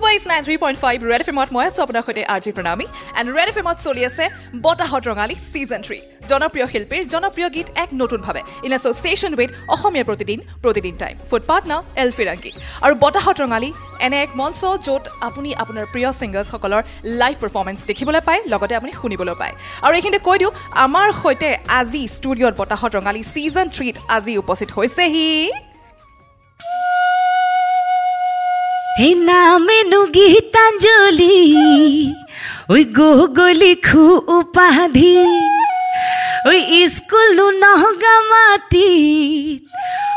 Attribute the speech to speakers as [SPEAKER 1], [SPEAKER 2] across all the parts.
[SPEAKER 1] Super is nine three point five Red F এমত মই আছোঁ আপোনাৰ সৈতে R J Pranami and Red F এমত চলি আছে বতাহত ৰঙালী ছিজন থ্ৰী জনপ্ৰিয় শিল্পীৰ জনপ্ৰিয় গীত এক নতুনভাৱে in association with Asomiya Pratidin Pratidin time food partner L ফিৰাংকী আৰু বতাহত ৰঙালী এনে এক মঞ্চ য'ত আপুনি আপোনাৰ প্ৰিয় ছিংগাৰ্ছসকলৰ লাইভ পাৰফৰ্মেঞ্চ দেখিবলৈ পায় লগতে আপুনি শুনিবলৈ পায় আৰু এইখিনিতে কৈ দিওঁ আমাৰ সৈতে আজি ষ্টুডিঅ'ত বতাহত ৰঙালী ছিজন থ্ৰীত আজি উপস্থিত হৈছেহি
[SPEAKER 2] হে নামেনু গীতাঞ্জলি, ওই গোগলি খু উপাধি ওই স্কুলো নহগা মাটি,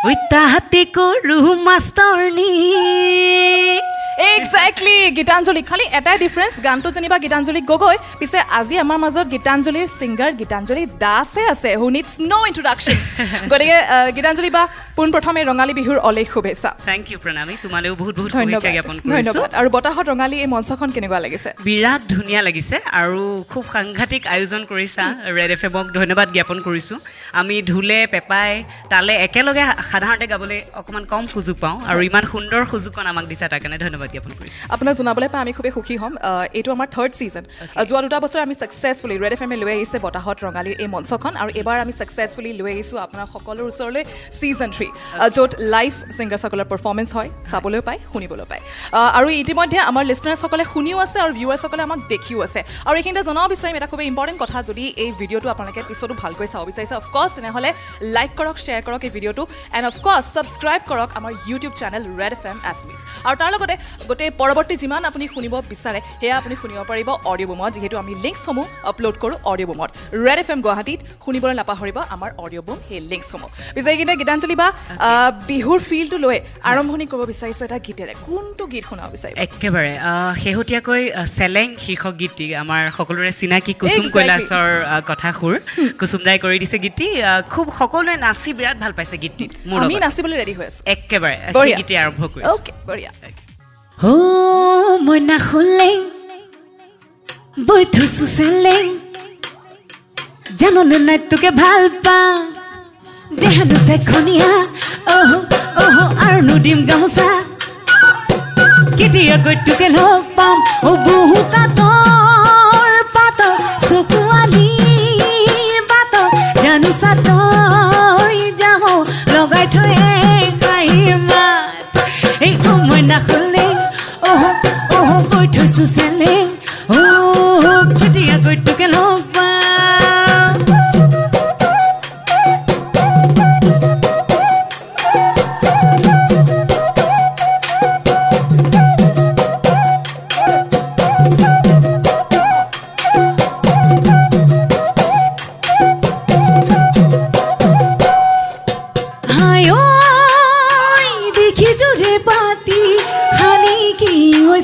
[SPEAKER 2] ওই তাহাতে করু মাষ্টৰনী
[SPEAKER 1] একজেক্টলি গীতাঞ্জলি খালি এটাই ডিফাৰেঞ্চ গানটো যেনিবা গীতাঞ্জলি গগৈ পিছে আজি আমাৰ মাজত গীতাঞ্জলিৰ ছিংগাৰ গীতাঞ্জলি দাসে আছে হু নিডছ ন' ইণ্ট্ৰডাকশ্যন গতিকে গীতাঞ্জলি বা পোনপ্ৰথমে ৰঙালী বিহুৰ অলেখ শুভেচ্ছা।
[SPEAKER 2] থেংক ইউ প্ৰণামী। তোমালৈও বহুত বহুত শুভেচ্ছা
[SPEAKER 1] ধন্যবাদ
[SPEAKER 2] জ্ঞাপন
[SPEAKER 1] ধন্যবাদ। আৰু বতাহত ৰঙালী এই মঞ্চখন কেনেকুৱা লাগিছে?
[SPEAKER 2] বিৰাট ধুনীয়া লাগিছে আৰু খুব সাংঘাতিক আয়োজন কৰিছা। ৰেড এফ এমক ধন্যবাদ জ্ঞাপন কৰিছোঁ। আমি ঢোলে পেপাই তালে একেলগে সাধাৰণতে গাবলৈ অকণমান কম সুযোগ পাওঁ আৰু ইমান সুন্দৰ সুযোগকণ আমাক দিছা তাৰ কাৰণে ধন্যবাদ কৰিছোঁ।
[SPEAKER 1] আপোনাক জনাবলৈ পাই আমি খুবেই সুখী হ'ম। এইটো আমাৰ থাৰ্ড ছিজন যোৱা দুটা বছৰ আমি ছাকচেছফুলি ৰেড এফ এমে লৈ আহিছে বতাহত ৰঙালীৰ এই মঞ্চখন আৰু এইবাৰ আমি ছাকচেছফুলি লৈ আহিছোঁ আপোনাৰ সকলোৰ ওচৰলৈ ছিজন থ্ৰী য'ত লাইভ ছিংগাৰ্ছসকলৰ পাৰফৰ্মেঞ্চ হয় চাবলৈ পায় শুনিবলৈ পায়। আৰু ইতিমধ্যে আমাৰ লিচনাৰ্ছসকলে শুনিও আছে আৰু ভিউৱাৰ্ছসকলে আমাক দেখিও আছে। আৰু এইখিনিতে জনাব বিচাৰিম এটা খুবেই ইম্পৰ্টেণ্ট কথা যদি এই ভিডিঅ'টো আপোনালোকে পিছতো ভালকৈ চাব বিচাৰিছে অফক'ৰ্ছ তেনেহ'লে লাইক কৰক শ্বেয়াৰ কৰক এই ভিডিঅ'টো। এণ্ড অফক'ৰ্ছ ছাবস্ক্ৰাইব কৰক আমাৰ YouTube channel Red F M Assamese আৰু তাৰ লগতে গোটেই পৰৱৰ্তী যিমান আপুনি শুনিব বিচাৰে সেয়া আপুনি শুনিব পাৰিব অডিঅ' বুমত যিহেতু আমি লিংকছসমূহ আপলোড কৰোঁ অডিঅ' বুমত ৰেড এফ এম গুৱাহাটীত শুনিবলৈ নাপাহৰিব আমাৰ অডিঅ' বুম সেই লিংকছসমূহ পিছে এইকেইটা গীতাঞ্জলি বা বিহুৰ ফিলটো লৈ আৰম্ভণি কৰিব বিচাৰিছোঁ এটা গীতেৰে। কোনটো গীত শুনাব বিচাৰিব?
[SPEAKER 2] একেবাৰে শেহতীয়াকৈ চেলেং শীৰ্ষক গীতটি আমাৰ সকলোৰে চিনাকি কুচুম. কৈলাশৰ কথা সুৰ কুচুম দাই কৰি দিছে গীতটি খুব সকলোৱে নাচি বিৰাট ভাল পাইছে গীতটিত মোৰ
[SPEAKER 1] আমি। নাচিবলৈ ৰেডি হৈ আছোঁ।
[SPEAKER 2] একেবাৰে সেই
[SPEAKER 1] বঢ়িয়া।
[SPEAKER 2] গীতে আৰম্ভ কৰিছোঁ। ও মই নাখোলেং বৈ থৈছো চেলেং জাননে নাই তোকে ভাল পাওঁ দেহাটো চেখনীয়া অহ অহ আৰু নুদিম গামোচা কেতিয়াকৈ তোকে লগ পাম অ আঁতৰ পাতৰ চকুৱালি বাটত জানো চাতই Susele, oh, pretty a के देखि जुरे पाती हानी की, हो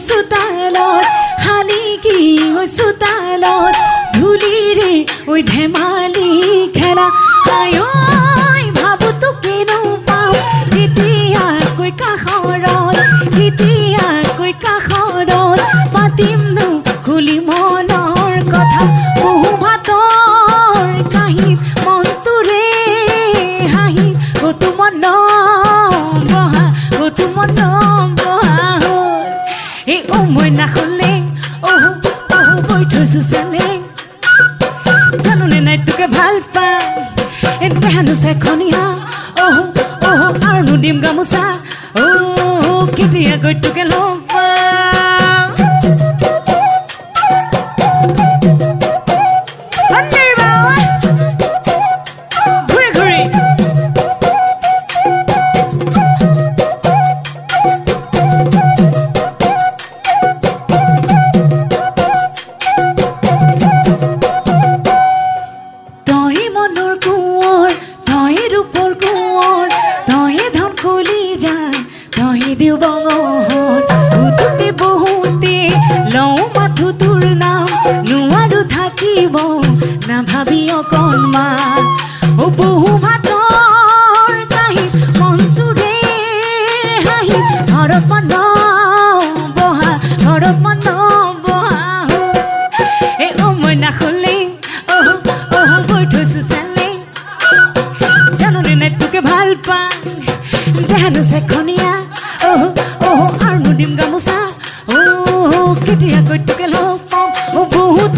[SPEAKER 2] सुतालो धुली रे ओइ धेमाली खेला। आयो চেলেং জানোনে নাই তোকে ভাল পাই দেহানো চেখনীয়া অহ অহ আৰু নুদিম গামোচা অহ কেতিয়াকৈ তোকে লগ নাভাবি অকণমান অ বহু ভাতৰ কাহি মনটোৰে হাঁহি। ঘৰত মন বহা ঘৰত মন বহা হ'ল। এ অ মই নাখলে অহ অহ থৈছো চেলেং জানোনে নাই তোকে ভাল পাওঁ দেহানো চেখনীয়া অহ অহ আৰু নুদিম গামোচা অহ কেতিয়াকৈ তোকে লগ পাম? অ বহুত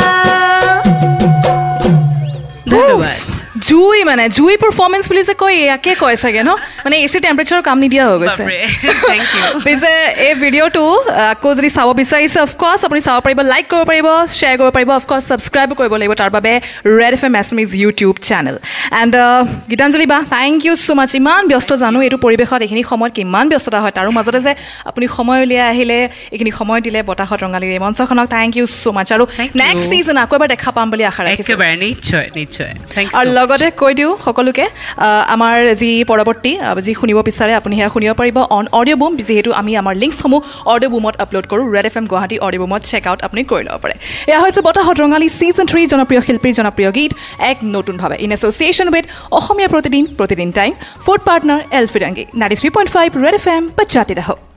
[SPEAKER 1] জুই মানে? জুই পাৰফৰ্মেঞ্চ বুলি যে কয় ইয়াকে কয় চাগে ন? মানে এ চি টেম্পাৰেচাৰৰ কাম নিদিয়া হৈ গৈছে. পিছে এই ভিডিঅ'টো আকৌ যদি চাব বিচাৰিছে অফক'ৰ্চ আপুনি চাব পাৰিব লাইক কৰিব পাৰিব শ্বেয়াৰ কৰিব পাৰিব অফক'ৰ্চ ছাবস্ক্ৰাইবো কৰিব লাগিব তাৰ বাবে Red F M Assamese YouTube channel and Gitanjali বা থেংক ইউ ছ' মাছ ইমান ব্যস্ত জানো এইটো পৰিৱেশত এইখিনি সময়ত কিমান ব্যস্ততা হয়। তাৰো মাজতে যে আপুনি সময় উলিয়াই আহিলে এইখিনি সময় দিলে বতাহত ৰঙালীৰ এই মঞ্চখনক থেংক ইউ ছ' মাছ আৰু. নেক্সট ছিজন আকৌ এবাৰ দেখা পাম বুলি আশা ৰাখিছোঁ।
[SPEAKER 3] নিশ্চয় নিশ্চয়।
[SPEAKER 1] আৰু লগতে কৈ দিওঁ সকলোকে। আমাৰ যি পৰৱৰ্তী যি শুনিব বিচাৰে আপুনি সেয়া শুনিব পাৰিব অন অডিঅ' বুম যিহেতু আমি আমাৰ লিংকছসমূহ অডিঅ' বুমত আপলোড কৰোঁ। Red F M Guwahati audio' বুমত check out আপুনি কৰি ল'ব পাৰে। এয়া হৈছে বতাহত ৰঙালী ছিজন থ্ৰী জনপ্ৰিয় শিল্পীৰ জনপ্ৰিয় গীত এক নতুনভাৱে in association with Asomiya Pratidin Pratidin time food partner L ফিৰাংগী ninety three point five Red F M বাচ্চাতি ৰাহক